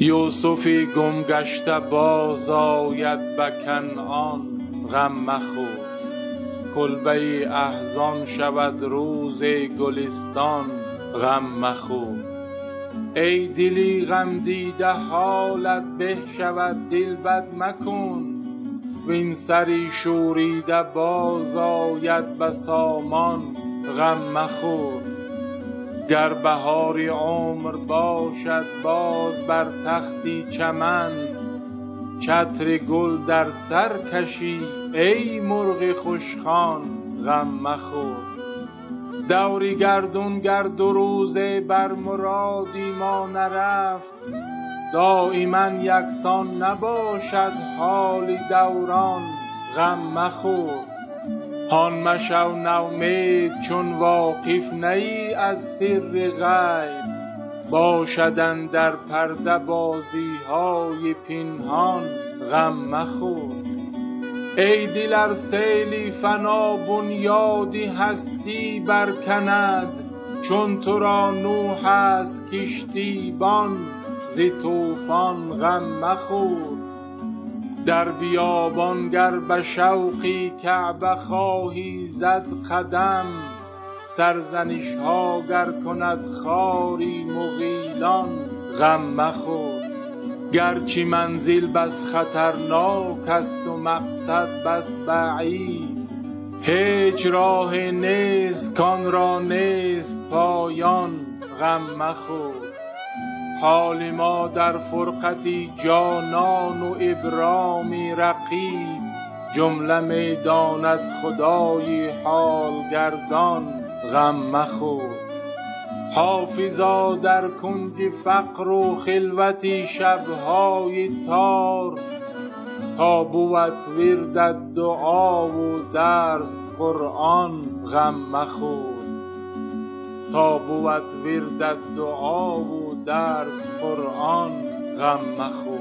یوسفی گم گشته باز آید به کنعان. غم مخور. کلبه احزان شود روز گلستان. غم مخور. ای دلی غم دیده حالت به شود دل بد مکن. وین سری شوریده باز آید به سامان. غم مخور. گر بهار عمر باشد باز بر تختی چمن. چتر گل در سر کشی ای مرغ خوش خوان غم مخور. دوری گردون گر دو روزه بر مرادی ما نرفت دایما یکسان نباشد حال دوران غم مخور. هان مشو نومید چون واقف نه ای از سر غیب. باشد اندر پرده بازی های پنهان غم مخور. ای دل سیلی فنا بنیادی هستی برکند چون تو را نوح از کشتی بان ز طوفان غم مخور. در بیابان گر به شوقی کعبه خواهی زد قدم سرزنش ها گر کند خاری مغیلان غم مخور. گرچه منزل بس خطرناک است و مقصد بس بعید هیچ راه نیست کان را نیست پایان غم مخور. حال ما در فرقتی جانان و ابرام رقیب جمله می داند خدای حال گردان غم مخور. حافظا در کنج فقر و خلوت شب های تار تا بود وردت دعا و درس قرآن غم مخور.